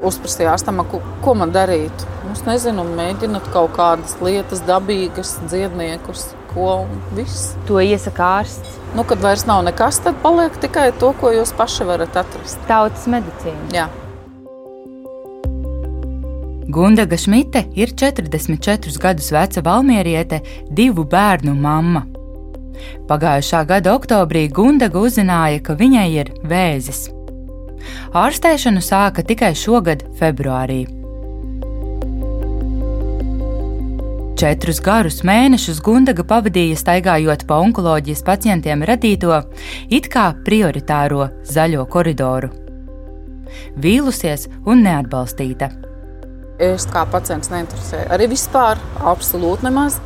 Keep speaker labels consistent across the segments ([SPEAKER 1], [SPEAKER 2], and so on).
[SPEAKER 1] Uzprasīju ārstam, ko, ko man darīt. Es nezinu, mēģinot kaut kādas lietas, dabīgas, dziedniekus, ko un viss.
[SPEAKER 2] To iesaka ārsts.
[SPEAKER 1] Nu, kad vairs nav nekas, tad paliek tikai to, ko jūs paši varat atrast.
[SPEAKER 2] Tautas medicīna.
[SPEAKER 1] Jā.
[SPEAKER 3] Gundaga Šmite ir 44 gadus veca valmieriete, divu bērnu mamma. Pagājušā gada oktobrī Gundaga uzzināja, ka viņai ir vēzis. Ārstēšanu sāka tikai šogad, februārī. Četrus garus mēnešus Gundaga pavadīja staigājot pa onkoloģijas pacientiem radīto it kā prioritāro zaļo koridoru. Vīlusies un neatbalstīta.
[SPEAKER 1] Es kā pacients neinteresēju. Arī vispār absolūti nemaz.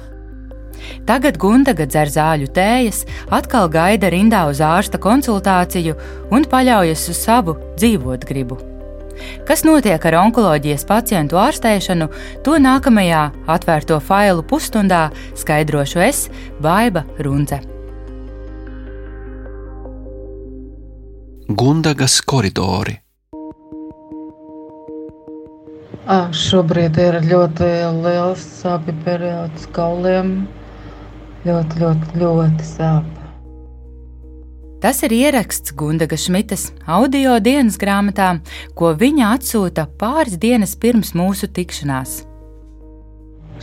[SPEAKER 3] Tagad Gundaga dzer zāļu tējas, atkal gaida rindā uz ārsta konsultāciju un paļaujas uz savu dzīvot gribu. Kas notiek ar onkoloģijas pacientu ārstēšanu, to nākamajā atvērto failu pusstundā skaidrošu es, Baiva Runce.
[SPEAKER 4] Gundagas koridori.
[SPEAKER 5] À, šobrīd ir ļoti liels sāpju periods kauliem. Ļoti, ļoti, ļoti sāp.
[SPEAKER 3] Tas ir ieraksts Gundaga Šmitas audio dienas grāmatā, ko viņa atsūta pāris dienas pirms mūsu tikšanās.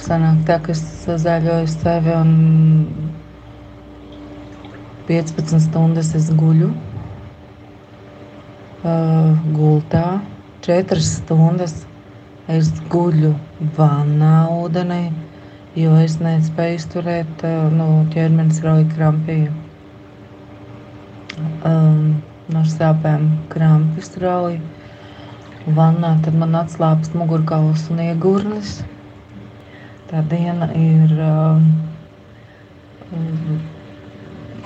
[SPEAKER 5] Sanāk tā, ka es zaļoju sevi un 15 stundas es guļu uh, gultā. 4 stundas es guļu vannā ūdenī, jo es nespēju izturēt uh, no ķermenis rauja krampīju um, no sāpēm krampus rauj. Vannā tad man atslābst mugurkauls un iegurnis. Tā diena ir um,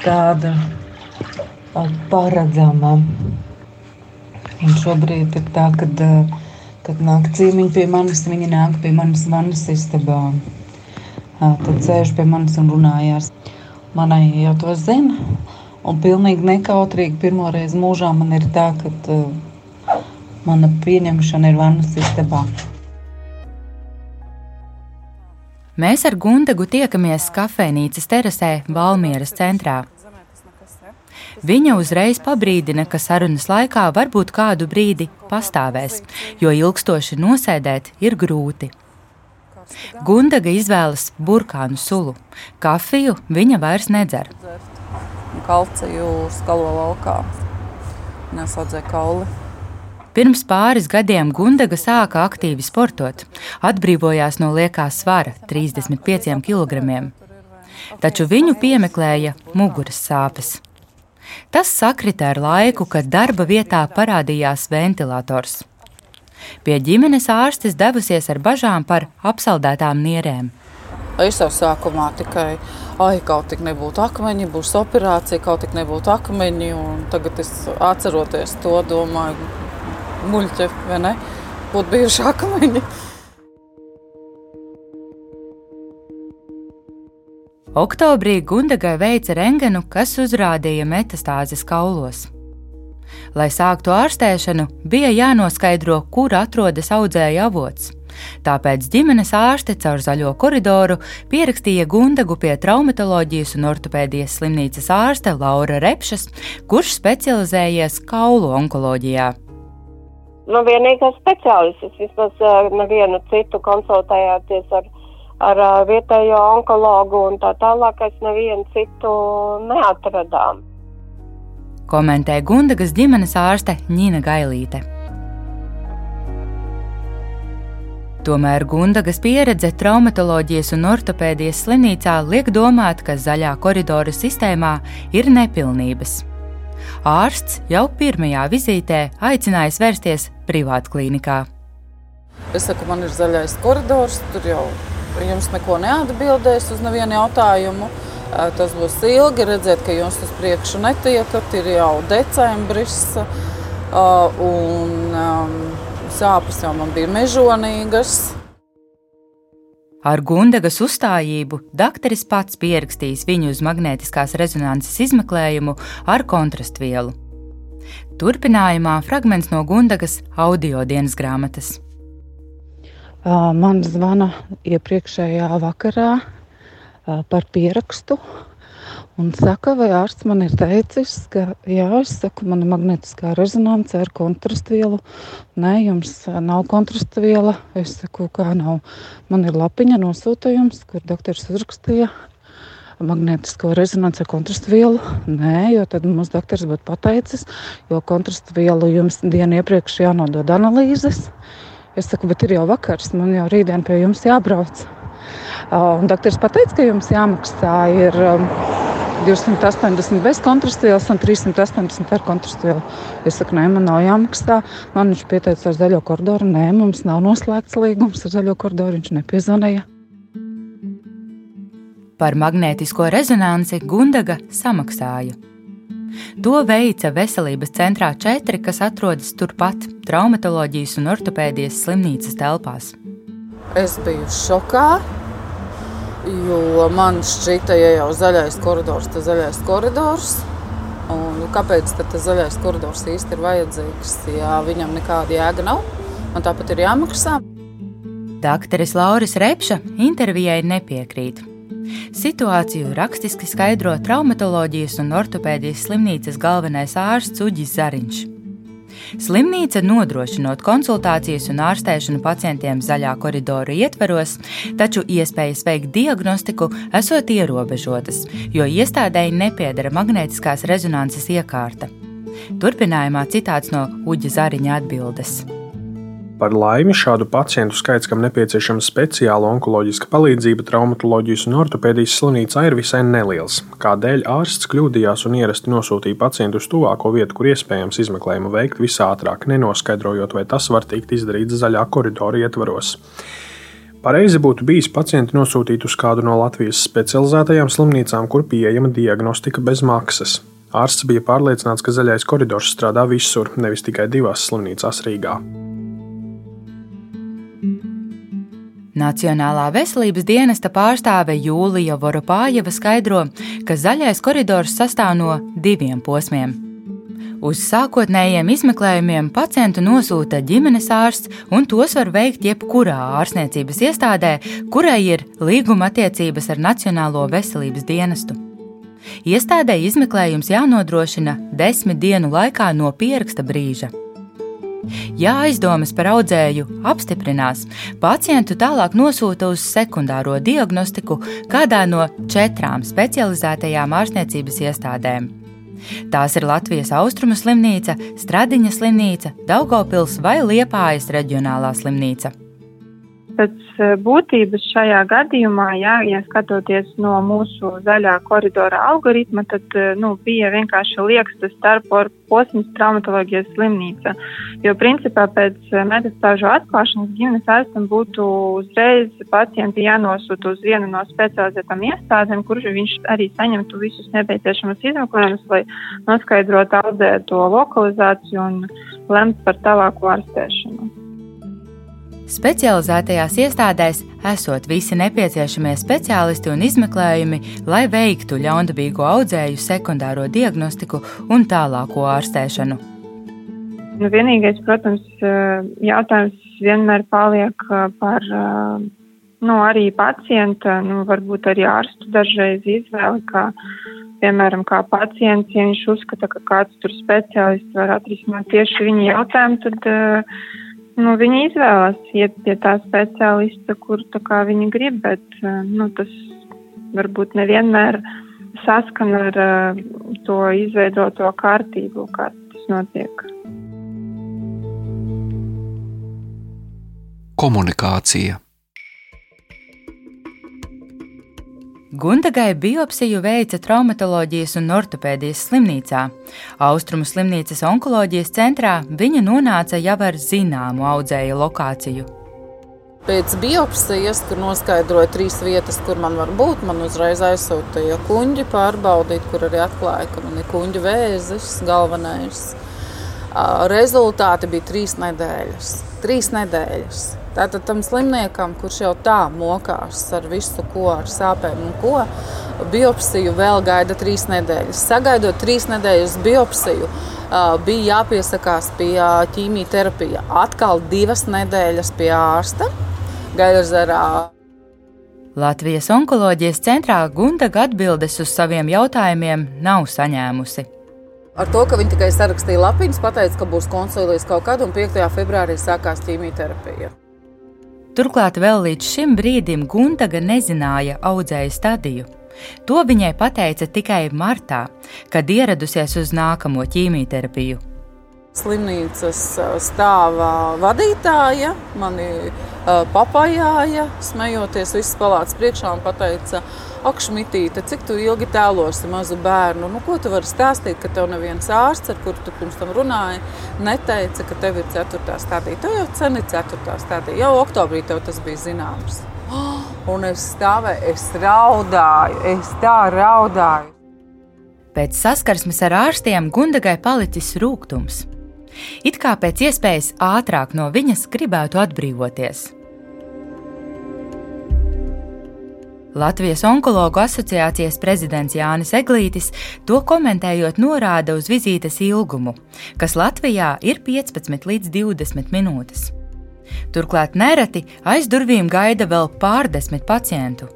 [SPEAKER 5] tāda paredzama. Un šobrīd ir tā, kad, uh, kad nāk cīmiņi pie manis, viņi nāk pie manis vannas istabā. Tad sēž pie manis un runājās. Manai jau to zina, Un pilnīgi nekautrīgi pirmo reizi mūžā man ir tā, ka uh, mana pieņemšana ir vannas istabā.
[SPEAKER 3] Mēs ar Gundagu tiekamies kafejnīcas terasē Valmieras centrā. Viņa uzreiz pabrīdina, ka sarunas laikā varbūt kādu brīdi pastāvēs, jo ilgstoši nosēdēt ir grūti. Gundaga izvēlas burkānu sulu. Kafiju viņa vairs nedzer
[SPEAKER 1] kalciju skalo laukā. Nesaudzēja kauli.
[SPEAKER 3] Pirms pāris gadiem Gundaga sāka aktīvi sportot, atbrīvojās no liekā svara - 35 kg. Taču viņu piemeklēja muguras sāpes. Tas sakrita ar laiku, kad darba vietā parādījās ventilators. Pie ģimenes ārstes devusies ar bažām par apsaldētām nierēm.
[SPEAKER 1] Es jau sākumā tikai ai, kaut tik nebūtu akmeņi, būs operācija, kaut tik nebūtu akmeņi. Tagad es atceroties to, domāju, muļķi, vai ne? Būtu bijuši akmeņi.
[SPEAKER 3] Oktobrī Gundagai veica rengenu, kas uzrādīja metastāzes kaulos. Lai sāktu ārstēšanu, bija jānoskaidro, kur atrodas audzēja avots. Tāpēc ģimenes ārste caur zaļo koridoru pierakstīja Gundagu pie traumatoloģijas un ortopēdijas slimnīcas ārste Laura Repšas, kurš specializējies kaulu onkoloģijā.
[SPEAKER 6] Nu, vienīgais speciālists, vismaz nevienu citu konsultējoties ar, ar vietējo onkologu un tā tālāk, es nevienu citu neatradām.
[SPEAKER 3] Komentē Gundagas ģimenes ārste Nīna Gailīte. Tomēr Gundagas pieredze traumatoloģijas un ortopēdijas slimnīcā liek domāt, ka zaļā koridora sistēmā ir nepilnības. Ārsts jau pirmajā vizītē aicinājis vērsties privātklinikā.
[SPEAKER 1] Es saku, man ir zaļais koridors, tur jau jums neko neatbildēs uz nevienu jautājumu. Tas būs ilgi redzēt, ka jūs uz priekšu netiekat, ir jau decembris. Un, Sāpes jau man bija mežonīgas.
[SPEAKER 3] Ar Gundagas uzstājību dakteris pats pierakstījis viņu uz magnētiskās rezonances izmeklējumu ar kontrastvielu. Turpinājumā fragments no Gundagas audio dienas grāmatas.
[SPEAKER 7] Man zvana iepriekšējā vakarā par pierakstu. Un saka, vai ārsts man ir teicis, ka, jā, es saku, man ir magnetiskā rezonance ar kontrastvielu. Nē, jums nav kontrastviela. Es saku, kā nav. Man ir lapiņa nosūtījums, kur doktors uzrakstīja magnetisko rezonanci ar kontrastvielu. Nē, jo tad mums doktors būtu pateicis, jo kontrastvielu jums dienu iepriekš jānodod analīzes. Es saku, bet ir jau vakars, man jau rītdien pie jums jābrauc. Un doktors pateica, ka jums jāmaksā ir um, 280 bez kontrastvielas un 380 ar kontrastvielu. Es saku, nē, man nav jāmaksā. Man viņš pieteica ar zaļo koridoru. Nē, mums nav noslēgts līgums ar zaļo koridoru. Viņš nepiezvanīja.
[SPEAKER 3] Par magnētisko rezonanci Gundaga samaksāja. To veica Veselības centrā 4, kas atrodas turpat traumatoloģijas un ortopēdijas slimnīcas telpās.
[SPEAKER 1] Es biju šokā, jo man šķita, ja jau zaļais koridors, tad zaļais koridors. Un kāpēc tas zaļais koridors īsti ir vajadzīgs, ja viņam nekāda jēga nav? Man tāpat ir jāmaksā.
[SPEAKER 3] Dakteris Lauris Repša intervijai nepiekrīt. Situāciju rakstiski skaidro traumatoloģijas un ortopēdijas slimnīcas galvenais ārsts Uģis Zariņš. Slimnīca nodrošinot konsultācijas un ārstēšanu pacientiem zaļā koridora ietveros, taču iespējas veikt diagnostiku esot ierobežotas, jo iestādēji nepiedara magnētiskās rezonances iekārta. Turpinājumā citāts no Uģa Zariņa atbildes.
[SPEAKER 4] Par laimi šādu pacientu skaits, kam nepieciešama speciāla onkoloģiska palīdzība, traumatoloģijas un ortopēdijas slimnīcā ir visai neliels. Kādēļ ārsts kļūdījās un ierasti nosūtīja pacientu uz tuvāko vietu, kur iespējams izmeklējumu veikt visātrāk, nenoskaidrojot, vai tas var tikt izdarīts zaļā koridora ietvaros. Pareizi būtu bijis pacientu nosūtīt uz kādu no Latvijas specializētajām slimnīcām, kur pieejama diagnostika bez maksas. Ārsts bija pārliecināts, ka zaļais koridors strādā visur, nevis tikai divās slimnīcās Rīgā.
[SPEAKER 3] Nacionālā veselības dienesta pārstāve Jūlija Voropājeva skaidro, ka zaļais koridors sastāv no diviem posmiem. Uz sākotnējiem izmeklējumiem pacientu nosūta ģimenes ārsts, un tos var veikt jebkurā ārstniecības iestādē, kurai ir līguma attiecības ar Nacionālo veselības dienestu. Iestādē izmeklējums jānodrošina desmit dienu laikā no pieraksta brīža. Ja aizdomas par audzēju apstiprinās, pacientu tālāk nosūta uz sekundāro diagnostiku kādā no četrām specializētajām ārstniecības iestādēm. Tās ir Latvijas austrumu slimnīca, Stradiņa slimnīca, Daugopils vai Liepājas reģionālā slimnīca.
[SPEAKER 8] Pēc eh, būtības šajā gadījumā, jā, ja skatoties no mūsu zaļā koridora algoritma, tad eh, nu, bija vienkārši liekas starp posms traumatoloģijas slimnīca. Jo principā pēc eh, metastāžu atklāšanas ģimenes ārstam būtu uzreiz pacienti jānosūta uz vienu no specializētām iestādēm, kur viņš arī saņemtu visus nepieciešamos izmeklējumus, lai noskaidrotu audzēto lokalizāciju un lemt par tālāku ārstēšanu.
[SPEAKER 3] Specializētajās iestādēs esot visi nepieciešamie speciālisti un izmeklējumi, lai veiktu ļaundabīgo audzēju sekundāro diagnostiku un tālāko ārstēšanu.
[SPEAKER 8] Nu, vienīgais, protams, jautājums vienmēr paliek par nu, arī pacienta, nu, varbūt arī ārstu dažreiz izvēli, kā, piemēram, kā pacients, ja viņš uzskata, ka kāds tur speciālists var atrisināt tieši viņa jautājumu, tad uh, Nu, viņi izvēlās iet pie tā speciālista, kur tā viņi grib, bet eh, nu, tas varbūt nevienmēr saskan ar uh, to izveidoto kārtību, kā tas notiek.
[SPEAKER 9] Komunikācija
[SPEAKER 3] Gundagai biopsiju veica traumatoloģijas un ortopēdijas slimnīcā. Austrumu slimnīcas onkoloģijas centrā viņa nonāca jau ar zināmu audzēju lokāciju.
[SPEAKER 1] Pēc biopsijas, kur noskaidroja trīs vietas, kur man var būt, man uzreiz aizsūtīja kuģi pārbaudīt, kur arī atklāja, ka man ir kuģa vēzis galvenais. Rezultāti bija trīs nedēļas. Trīs nedēļas. Tātad tam slimniekam, kurš jau tā mokās ar visu, ko ar sāpēm un ko, biopsiju vēl gaida trīs nedēļas. Sagaidot trīs nedēļas biopsiju, bija jāpiesakās pie ķīmijterapija. Atkal divas nedēļas pie ārsta Gaļazarā.
[SPEAKER 3] Latvijas onkoloģijas centrā Gundaga atbildes uz saviem jautājumiem nav saņēmusi.
[SPEAKER 1] Ar to, ka viņi tikai sarakstīja lapiņas, pateica, ka būs konsulijas kaut kad, un 5. februārī sākās ķīmijterapija.
[SPEAKER 3] Turklāt vēl līdz šim brīdim Gundaga nezināja audzēju stadiju. To viņai pateica tikai martā, kad ieradusies uz nākamo ķīmijterapiju.
[SPEAKER 1] Slimnīcas stāvā vadītāja mani papajāja, smejoties visas palātas priekšā un teica, ak, Šmitīte, cik tu ilgi tēlosi mazu bērnu? Nu, ko tu vari stāstīt, ka tev neviens ārsts, ar kuru tu pirms tam runāji, neteica, ka tev ir ceturtā stadija. Tev jau sen ir ceturtā stadija, jau oktobrī tev tas bija zināms. Un es stāvēju, es raudāju, es tā raudāju.
[SPEAKER 3] Pēc saskarsmes ar ārstiem Gundagai palicis rūkums. It kā pēc iespējas ātrāk no viņas gribētu atbrīvoties. Latvijas onkologu asociācijas prezidents Jānis Eglītis to komentējot norāda uz vizītes ilgumu, kas Latvijā ir 15 līdz 20 minūtes. Turklāt nereti aiz durvīm gaida vēl pārdesmit pacientu.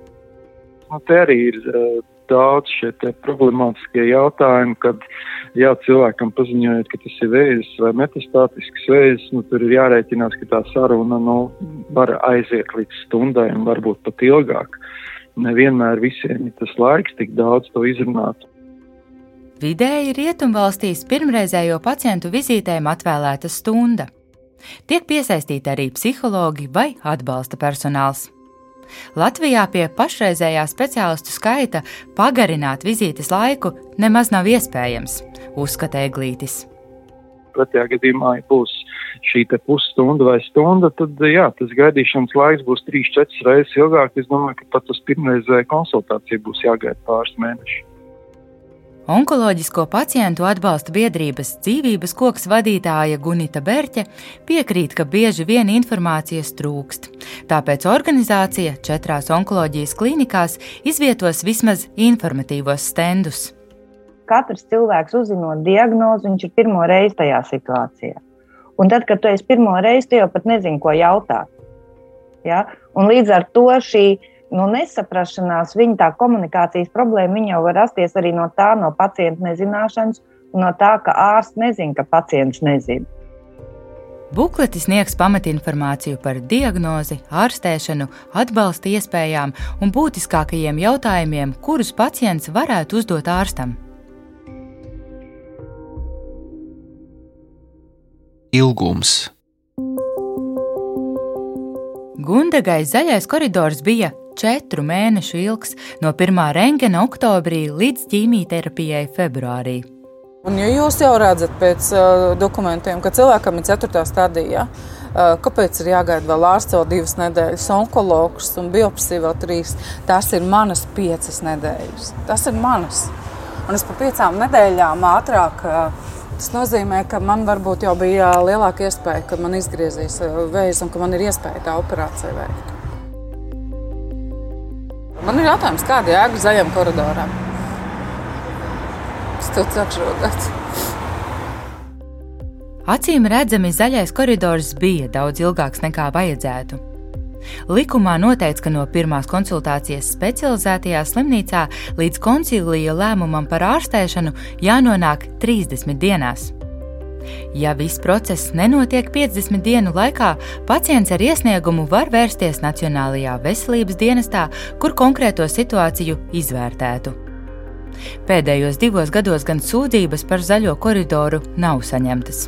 [SPEAKER 10] Nu, te arī ir uh, daudz šie problemātiskie jautājumi, kad jā, cilvēkam paziņojot, ka tas ir vējs vai metastātisks vējs, nu, tur ir jārēķinās, ka tā saruna nu, var aiziet līdz stundai un varbūt pat ilgāk. Nevienmēr visiem ir tas laiks tik daudz to izrunāt.
[SPEAKER 3] Vidēji rietumvalstīs pirmreizējo pacientu vizītēm atvēlēta stunda. Tiek piesaistīti arī psihologi vai atbalsta personāls. Latvijā pie pašreizējā speciālistu skaita pagarināt vizītes laiku nemaz nav iespējams, uzskata Eglītis.
[SPEAKER 10] Pretējā gadījumā, ja būs šī pusstunda vai stunda, tad jā, tas gaidīšanas laiks būs 3-4 reizes ilgāk. Es domāju, ka pat uz pirmreizēju konsultāciju būs jāgaida pāris mēnešus.
[SPEAKER 3] Onkoloģisko pacientu atbalsta biedrības dzīvības koks vadītāja Gunita Berķe piekrīt, ka bieži vien informācijas trūkst. Tāpēc organizācija četrās onkoloģijas klinikās izvietos vismaz informatīvos stendus.
[SPEAKER 11] Katrs cilvēks uzzinot diagnozi, viņš ir pirmo reizi tajā situācijā. Un tad, kad tu esi pirmo reizi, tu jau pat nezini, ko jautāt. Ja? Un līdz ar to šī nu, nesaprašanās, viņa tā komunikācijas problēma viņa jau var rasties arī no tā, no pacienta nezināšanas, un no tā, ka ārsts nezina, ka pacients nezina.
[SPEAKER 3] Bukletis sniegs pamatinformāciju par diagnozi, ārstēšanu, atbalsta iespējām un būtiskākajiem jautājumiem, kurus pacients varētu uzdot ārstam.
[SPEAKER 9] Ilgums
[SPEAKER 3] Gundagai zaļais koridors bija četru mēnešu ilgs, no pirmā rengena oktobrī līdz ķīmijterapijai februārī.
[SPEAKER 1] Un, ja jūs jau redzat pēc uh, dokumentiem, ka cilvēkam ir ceturtā stadija, uh, kāpēc ir jāgaida vēl ārsts vēl divas nedēļas, onkologs un biopsija vēl trīs? Tās ir manas piecas nedēļas. Tas ir manas. Un es pa piecām nedēļām ātrāk. Uh, tas nozīmē, ka man varbūt jau bija lielāka iespēja, ka man izgriezīs uh, vējs un ka man ir iespēja tā operācija veikt. Man ir jautājums, kāda jēga zaļam koridoram? Es sāku rodāt.
[SPEAKER 3] Acīm redzami, zaļais koridors bija daudz ilgāks nekā vajadzētu. Likumā noteikts, ka no pirmās konsultācijas specializētajā slimnīcā līdz koncilija lēmumam par ārstēšanu jānonāk 30 dienās. Ja viss process nenotiek 50 dienu laikā, pacients ar iesniegumu var vērsties Nacionālajā veselības dienestā, kur konkrēto situāciju izvērtētu. Pēdējos divos gados gan sūdzības par zaļo koridoru nav saņemtas.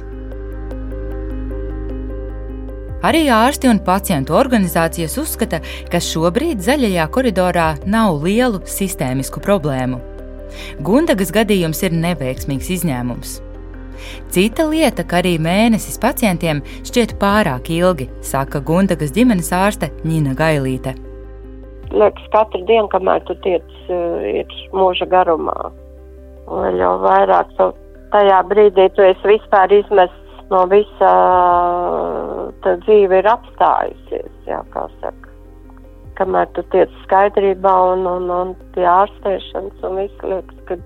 [SPEAKER 3] Arī ārsti un pacientu organizācijas uzskata, ka šobrīd zaļajā koridorā nav lielu sistēmisku problēmu. Gundagas gadījums ir neveiksmīgs izņēmums. Cita lieta, ka arī mēnesis pacientiem šķiet pārāk ilgi, saka Gundagas ģimenes ārste Nina Gailīte.
[SPEAKER 6] Liekas, katru dienu, kamēr tu tiec, eh, ir mūža garumā. Un jau vairāk tu tajā brīdī tu esi vispār izmests no visa tā dzīve ir apstājusies, jā, kā saka. Kamēr tu tiec skaidrībā un, un, un pie ārstēšanas un viss liekas, ka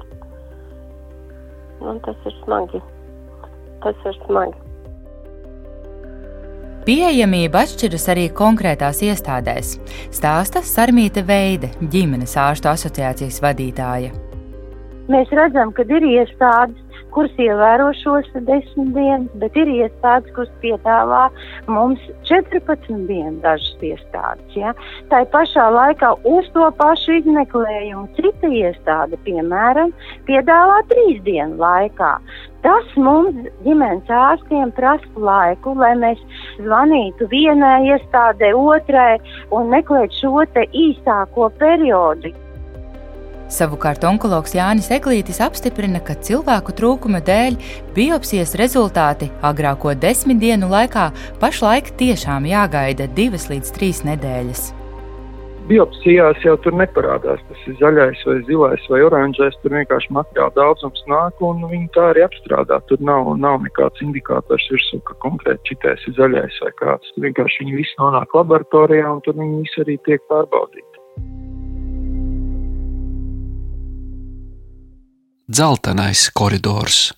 [SPEAKER 6] nu, tas ir smagi. Tas ir smagi.
[SPEAKER 3] Pieejamība atšķiras arī konkrētās iestādēs, stāsta Sarmīta Veide, ģimenes ārstu asociācijas vadītāja.
[SPEAKER 12] Mēs redzam, ka ir iestādes, kuras ievēro šos desmit dienas, bet ir iestādes, kuras piedāvā mums 14 dienu dažas iestādes. Ja? Tā pašā laikā uz to pašu izmeklējumu cita iestāde, piemēram, piedāvā trīs dienu laikā. Tas mums, ģimenes ārstiem, prasa laiku, lai mēs zvanītu vienai iestādē, otrai un meklētu šo īsāko periodu.
[SPEAKER 3] Savukārt onkologs Jānis Eglītis apstiprina, ka cilvēku trūkuma dēļ biopsijas rezultāti agrāko desmit dienu laikā pašlaik tiešām jāgaida divas līdz trīs nedēļas.
[SPEAKER 10] Biopsijās jau tur neparādās, tas ir zaļais vai zilais vai oranžais. Tur vienkārši materiāla daudzums nāk un viņi tā arī apstrādā. Tur nav, nav nekāds indikators virsū, ka konkrēti šitais ir zaļais vai kāds. Tur vienkārši viņi visi nonāk laboratorijā un tur viņi visi arī tiek pārbaudīti.
[SPEAKER 9] Dzeltenais koridors.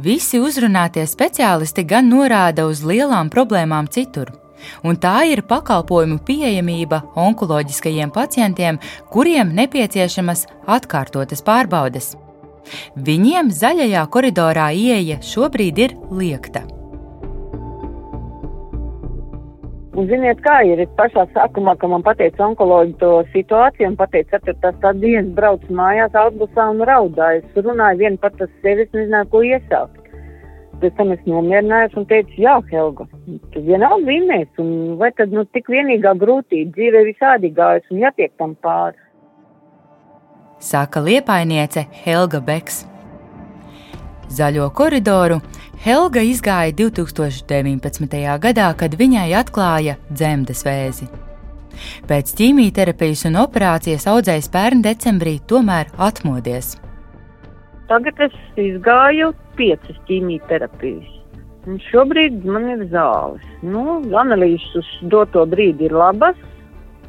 [SPEAKER 3] Visi uzrunātie speciālisti gan norāda uz lielām problēmām citur, un tā ir pakalpojumu pieejamība onkoloģiskajiem pacientiem, kuriem nepieciešamas atkārtotas pārbaudes. Viņiem zaļajā koridorā ieeja šobrīd ir liekta.
[SPEAKER 13] Un ziniet, kā ir? Es pašā sākumā, kad man pateica onkoloģi to situāciju, un pateica, ka tas tā dienas brauc mājās autobusā un raudāju. Es runāju vienu pat ar sevi, es nezināju, ko iesākt. Pēc tam es nomierinājos un teicu, jā, Helga, tu vienalga vinnēs, un vai tad, nu, tik vienīgā grūtība dzīvē visādi gājas un jātiek tam pāri.
[SPEAKER 3] Saka liepainiece Helga Beks. Zaļo koridoru Helga izgāja 2019. gadā, kad viņai atklāja dzemdes vēzi. Pēc ķīmijterapijas un operācijas audzējs pērn decembrī tomēr atmodies.
[SPEAKER 13] Tagad es izgāju piecas ķīmijterapijas. Un šobrīd man ir zāles. Nu, analīzes uz doto brīdi ir labas,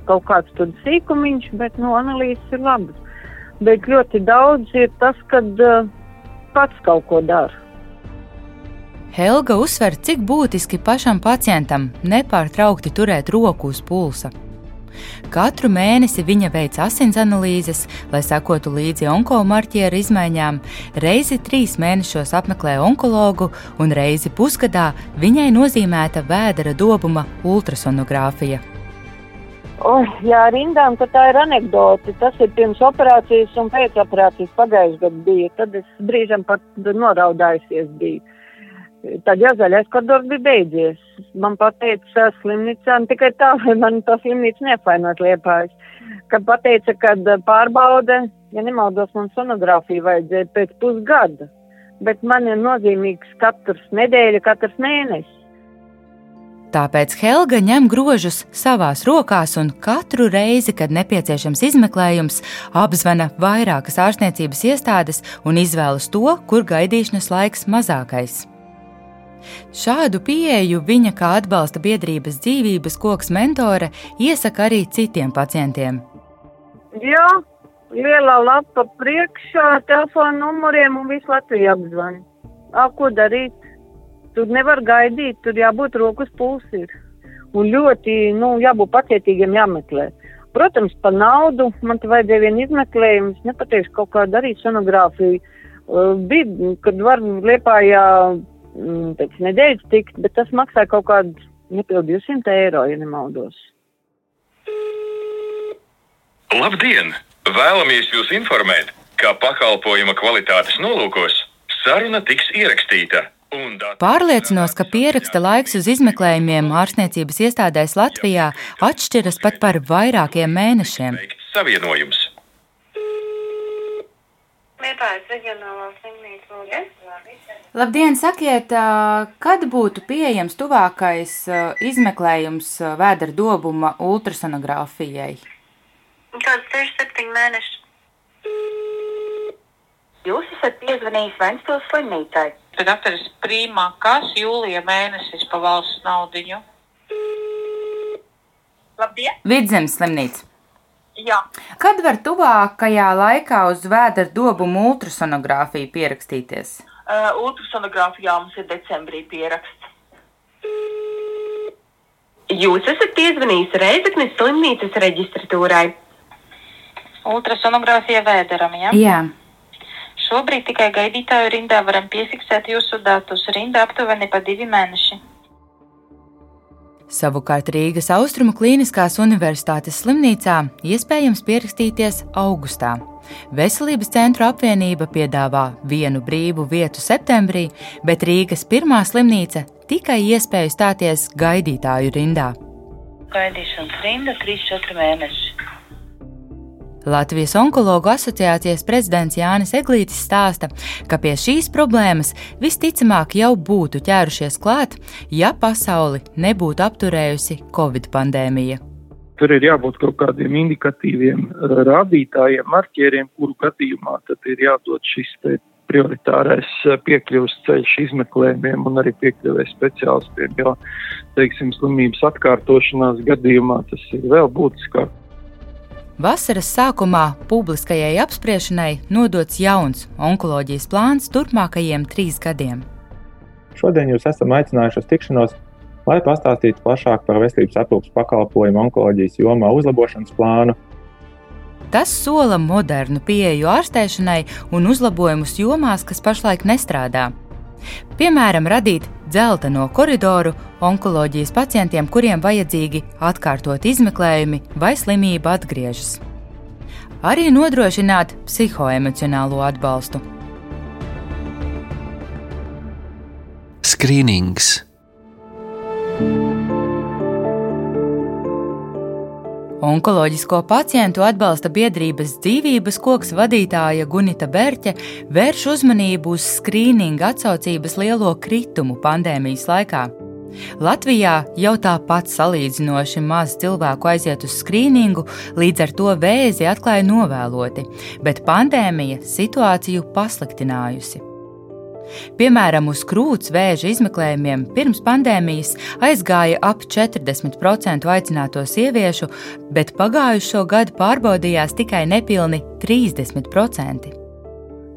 [SPEAKER 13] kaut kāds tur sīkumiņš, bet nu, analīzes ir labas. Bet ļoti daudz ir tas, kad uh, pats kaut ko dara.
[SPEAKER 3] Helga uzsver, cik būtiski pašam pacientam nepārtraukti turēt roku uz pulsa. Katru mēnesi viņa veic asins analīzes, lai sekotu līdzi onkomarķieru izmaiņām, reizi trīs mēnešos apmeklē onkologu un reizi pusgadā viņai nozīmēta vēdera dobuma ultrasonogrāfija.
[SPEAKER 13] Oh, jā, rindām, ka tā ir anekdote. Tas ir pirms operācijas un pēc operācijas pagājušajā gadā bija. Tad es brīžam pat noraudājusies biju. Tad jau zaļais koridors bija beidzies. Man pateica slimnīcā, tikai tā, lai man to slimnīcu nefainot liepājas, kad pateica, kad pārbaude, ja nemaldos, man sonogrāfiju vajadzēja pēc pusgada, bet man ir nozīmīgs katrs nedēļa, katrs mēnesis.
[SPEAKER 3] Tāpēc Helga ņem grožus savās rokās un katru reizi, kad nepieciešams izmeklējums, apzvana vairākas ārstniecības iestādes un izvēlas to, kur gaidīšanas laiks mazākais. Šādu pieeju viņa kā atbalsta biedrības dzīvības koks mentore iesaka arī citiem pacientiem.
[SPEAKER 13] Jā, lielā lapa priekšā, telefona numuriem un visu Latviju apzvani. Ko darīt? Tur nevar gaidīt, tur jābūt rokas pulsir. Un ļoti, nu, jābūt pacietīgiem jāmeklē. Protams, par naudu man te vajadzēja vienu izmeklējumu, es nepateikšu kaut kā darīt sonogrāfiju. Uh, bija, kad var liepājā Mm, pēc nedēļas tikt, bet tas maksā kaut kādu nepildu 200 eiro, ja nemaldos.
[SPEAKER 14] Labdien! Vēlamies jūs informēt, ka pakalpojuma kvalitātes nolūkos saruna tiks ierakstīta.
[SPEAKER 3] Pārliecinos, ka pieraksta laiks uz izmeklējumiem ārstniecības iestādēs Latvijā atšķiras pat par vairākiem mēnešiem.
[SPEAKER 14] Savienojums.
[SPEAKER 15] Liepājas reģionālā slimnīca.
[SPEAKER 3] Labdien, sakiet, kad būtu pieejams tuvākais izmeklējums vēdera dobuma ultrasonogrāfijai?
[SPEAKER 15] Kāds 6-7 mēneši.
[SPEAKER 13] Jūs esat
[SPEAKER 15] piezvanījis Ventspils slimnīcai.
[SPEAKER 16] Tad dakteris Prīmā, kas jūlija mēnesis pa valsts naudiņu?
[SPEAKER 15] Labdien!
[SPEAKER 3] Vidzemes slimnīca.
[SPEAKER 15] Jā.
[SPEAKER 3] Kad var tuvākajā laikā uz vēdera dobumu ultrasonogrāfiju pierakstīties?
[SPEAKER 15] Uh, ultrasonogrāfijā mums ir decembrī pieraksts. Jūs esat piezvanījis Reizeknes slimnīcas reģistratūrai.
[SPEAKER 16] Ultrasonogrāfija vēderam, ja?
[SPEAKER 3] Jā.
[SPEAKER 16] Šobrīd tikai gaidītāju rindā varam piefiksēt jūsu datus. Rinda aptuveni pa divi mēneši.
[SPEAKER 3] Savukārt Rīgas Austrumu Kliniskās Universitātes slimnīcā iespējams pierakstīties augustā. Veselības centru apvienība piedāvā vienu brīvu vietu septembrī, bet Rīgas pirmā slimnīca tikai iespēju stāties gaidītāju rindā.
[SPEAKER 16] Gaidīšanas rinda 3-4 mēneši.
[SPEAKER 3] Latvijas onkologu asociācijas prezidents Jānis Eglītis stāsta, ka pie šīs problēmas visticamāk jau būtu ķērušies klāt, ja pasauli nebūtu apturējusi Covid pandēmija.
[SPEAKER 10] Tur ir jābūt kaut kādiem indikatīviem uh, rādītājiem, marķieriem, kuru gadījumā tad ir jādod šis prioritārais uh, piekļuves ceļš izmeklējumiem un arī piekļuvē speciālistiem, jo, teiksim, slimības atkārtošanās gadījumā tas ir vēl būtiskāk.
[SPEAKER 3] Vasaras sākumā publiskajai apspriešanai nodots jauns onkoloģijas plāns turpmākajiem trīs gadiem.
[SPEAKER 17] Šodien jūs esam aicinājuši uz tikšanos, lai pastāstītu plašāk par veselības aprūpas pakalpojumu onkoloģijas jomā uzlabošanas plānu.
[SPEAKER 3] Tas sola modernu pieeju ārstēšanai un uzlabojumus jomās, kas pašlaik nestrādā. Piemēram, radīt dzelteno koridoru onkoloģijas pacientiem, kuriem vajadzīgi atkārtot izmeklējumi vai slimība atgriežas. Arī nodrošināt psihoemocionālo atbalstu.
[SPEAKER 9] Skrīnings.
[SPEAKER 3] Onkoloģisko pacientu atbalsta biedrības dzīvības koks vadītāja Gunita Berķe vērš uzmanību uz skrīninga atsaucības lielo kritumu pandēmijas laikā. Latvijā jau tāpat salīdzinoši maz cilvēku aiziet uz skrīningu, līdz ar to vēzi atklāja novēloti, bet pandēmija situāciju pasliktinājusi. Piemēram, uz krūts vēža izmeklējumiem pirms pandēmijas aizgāja ap 40% aicināto sieviešu, bet pagājušo gadu pārbaudījās tikai nepilni 30%.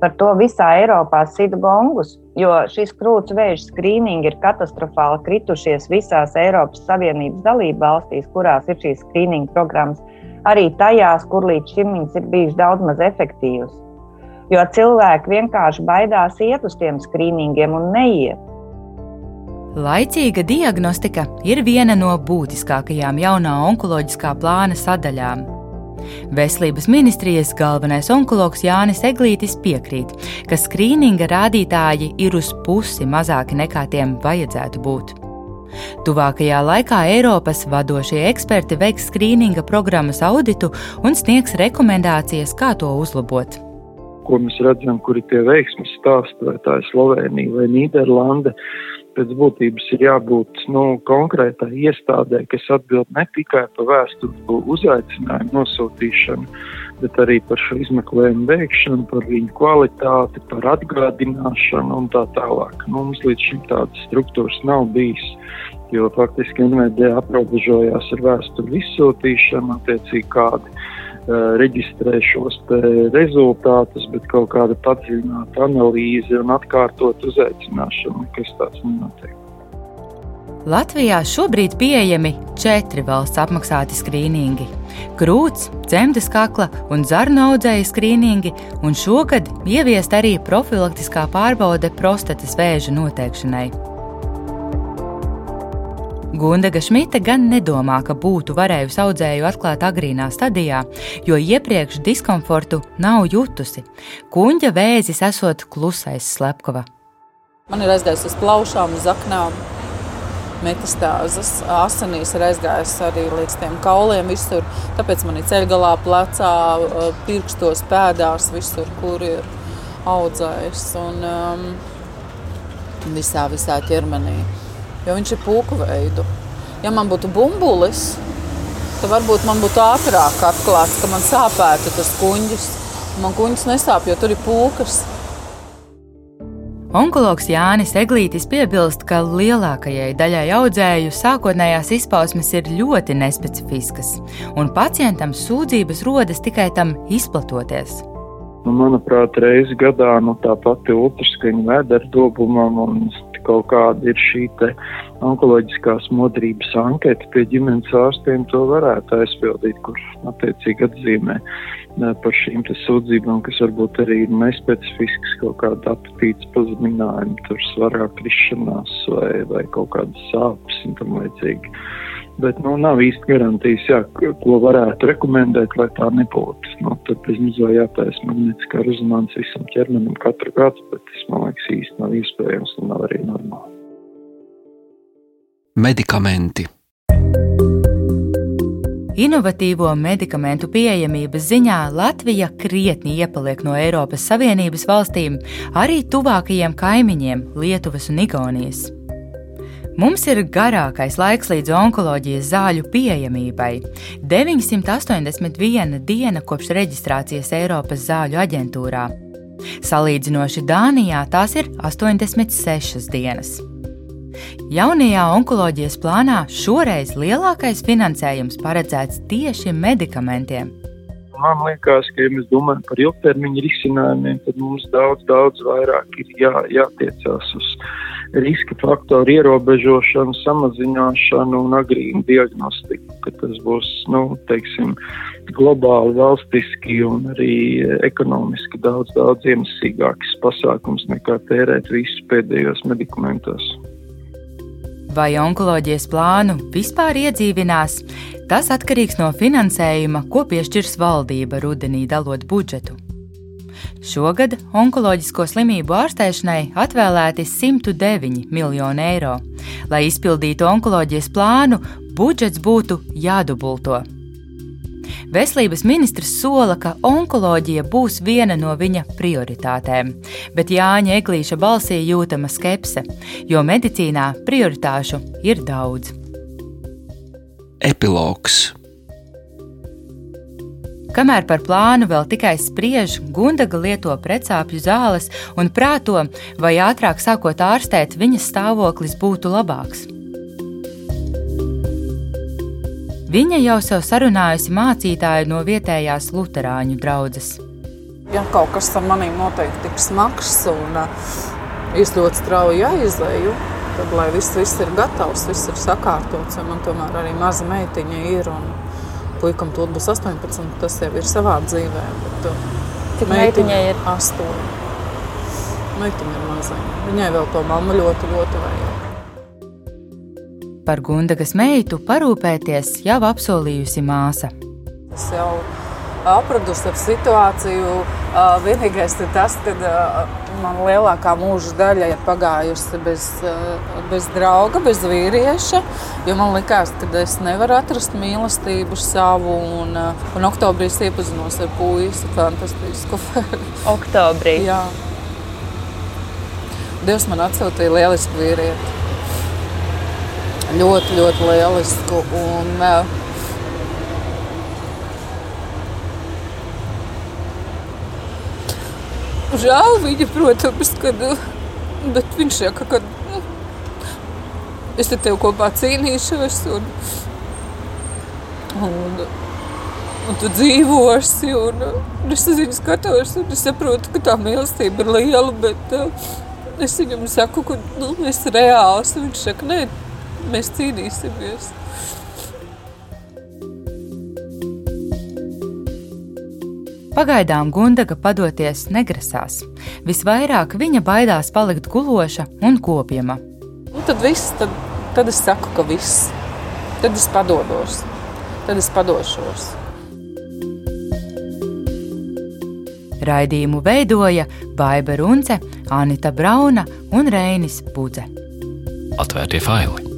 [SPEAKER 11] Par to visā Eiropā sita gongus, jo šis krūts vēža skrīningi ir katastrofāli kritušies visās Eiropas Savienības dalību valstīs, kurās ir šīs skrīninga programmas, arī tajās, kur līdz šim viņas ir bijušas daudz maz efektīvas jo cilvēki vienkārši baidās iet uz tiem skrīningiem un neiet.
[SPEAKER 3] Laicīga diagnostika ir viena no būtiskākajām jaunā onkoloģiskā plāna sadaļām. Veselības ministrijas galvenais onkologs Jānis Eglītis piekrīt, ka skrīninga rādītāji ir uz pusi mazāki nekā tiem vajadzētu būt. Tuvākajā laikā Eiropas vadošie eksperti veiks skrīninga programmas auditu un sniegs rekomendācijas, kā to uzlabot
[SPEAKER 10] ko mēs redzam, kur ir tie veiksmes stāsti, vai tā ir Slovenija vai Nīderlande. Pēc būtības ir jābūt nu, konkrētai iestādē, kas atbild ne tikai par vēsturu uzaicinājumu nosūtīšanu, bet arī par šo izmeklējumu veikšanu, par viņu kvalitāti, par atgādināšanu un tā tālāk. Nu, mums līdz šim tādas struktūras nav bijis, jo faktiski NVD aprobežojās ar vēsturu izsūtīšanu, attiecīgi kādi reģistrē šos rezultātus, bet kaut kāda padziļināta analīze un atkārtot uzaicināšanu, kas tāds nenotiek.
[SPEAKER 3] Latvijā šobrīd pieejami četri valsts apmaksāti skrīningi - krūts, dzemdes kakla un zarnu audzēju skrīningi, un šogad ieviest arī profilaktiskā pārbaude prostatas vēža noteikšanai. Gundaga Šmita gan nedomā, ka būtu varējusi audzēju atklāt agrīnā stadijā, jo iepriekš diskomfortu nav jutusi. Kuņģa vēzis esot klusais slepkava.
[SPEAKER 1] Man ir aizgājis uz plaušām, uz aknām, metastāzes, asinīs ir aizgājis arī līdz tiem kauliem visur. Tāpēc man ir ceļgalā, plecā, pirkstos, pēdās, visur, kur ir audzējis. Un um, visā, visā ķermenī jo viņš ir pūku veidu. Ja man būtu bumbulis, tad varbūt man būtu ātrāk atklāts, ka man sāpētu tas kuņģis. Man kuņģis nesāp, jo tur ir pūkas.
[SPEAKER 3] Onkologs Jānis Eglītis piebilst, ka lielākajai daļai audzēju sākotnējās izpausmes ir ļoti nespecifiskas, un pacientam sūdzības rodas tikai tam izplatoties.
[SPEAKER 10] Nu, manuprāt, reizes gadā nu, tā pati ultraskaņa vēdera dobumam un kaut kāda ir šī onkoloģiskās modrības anketa pie ģimenes ārstiem, to varētu aizpildīt, kur attiecīgi atzīmē par šīm sūdzībām, kas varbūt arī ir nespecifisks, kaut kāda apetītes pazeminājuma, tur svarā krišanās vai, vai kaut kādas sāpes un tam līdzīgi. Bet nu, nav īsti garantijas, jā, ko varētu rekomendēt, lai tā nebūtu. Nu, tad bezmaz vai jātaisa magnetiskā rezonanse visam ķermenim katru gadu, bet tas man liekas īsti nav iespējams un nav arī normāli.
[SPEAKER 9] Medikamenti
[SPEAKER 3] Inovatīvo medikamentu pieejamības ziņā Latvija krietni iepaliek no Eiropas Savienības valstīm, arī tuvākajiem kaimiņiem Lietuvas un Igaunijas. Mums ir garākais laiks līdz onkoloģijas zāļu pieejamībai - 981 diena kopš reģistrācijas Eiropas zāļu aģentūrā. Salīdzinoši Dānijā tās ir 86 dienas. Jaunajā onkoloģijas plānā šoreiz lielākais finansējums paredzēts tieši medikamentiem.
[SPEAKER 10] Man liekas, ka, ja mēs domājam par ilgtermiņa risinājumiem, tad mums daudz, daudz vairāk ir jā, jātiecās uz riska faktoru ierobežošanu, samazināšanu un agrīnu diagnostiku, ka tas būs, nu, teiksim, globāli, valstiski un arī ekonomiski daudz, daudz ienesīgāks pasākums nekā tērēt visus pēdējos medikamentos.
[SPEAKER 3] Vai onkoloģijas plānu vispār iedzīvinās, tas atkarīgs no finansējuma, ko piešķirs valdība rudenī dalot budžetu. Šogad onkoloģisko slimību ārstēšanai atvēlēti 109 miljoni eiro. Lai izpildītu onkoloģijas plānu, budžets būtu jādubulto. Veselības ministrs sola, ka onkoloģija būs viena no viņa prioritātēm, bet Jāņa Eglīša balsī jūtama skepse, jo medicīnā prioritāšu ir daudz.
[SPEAKER 9] Epilogs
[SPEAKER 3] Kamēr par plānu vēl tikai spriež, Gundaga lieto precāpju zāles un prāto, vai ātrāk sākot ārstēt, viņas stāvoklis būtu labāks. Viņa jau sev sarunājusi mācītāju no vietējās luterāņu draugas.
[SPEAKER 1] Ja kaut kas ar maniem noteikti tiks smags un uh, es ļoti strauji jāizlēju, tad lai viss, viss ir gatavs, viss ir sakārtots. Man tomēr arī maza meitiņa ir un puikam tur būs 18, tas jau ir savā dzīvē. Bet, uh,
[SPEAKER 2] Cik meitiņai ir?
[SPEAKER 1] 8. Meitiņa ir maza. Viņai vēl to mammu ļoti, ļoti vajag.
[SPEAKER 3] Par Gundagas meitu parūpēties jau apsolījusi māsa.
[SPEAKER 1] Es jau apradusi ar situāciju. Vienīgais ir tas, ka man lielākā mūža daļa ir pagājusi bez, bez drauga, bez vīrieša. Man liekas, ka es nevaru atrast mīlestību savu. Un, un oktobrī es iepazinos ar puisi fantastisku.
[SPEAKER 2] oktobrī?
[SPEAKER 1] Jā. Dievs man atsūtīja lielisku vīrieti ļoti, ļoti lielisku. Un, uh, Žēl viņa, protams, kad, bet viņš saka, ka nu, es ar tevi kopā cīnīšos un, un, un tu dzīvosi. Un, un es zinu, skatos, un es saprotu, ka tā mīlestība ir liela, bet uh, es viņam saku, ka nu, es reāls. Viņš saka, nē, Mēs cīnīsimies.
[SPEAKER 3] Pagaidām Gundaga padoties negrasās. Visvairāk viņa baidās palikt guloša un kopjama.
[SPEAKER 1] Nu, tad, viss, tad, tad es saku, ka viss. Tad es padodos. Tad es padošos.
[SPEAKER 3] Raidījumu veidoja Baiva Runce, Anita Brauna un Reinis Budze.
[SPEAKER 9] Atvērtie faili!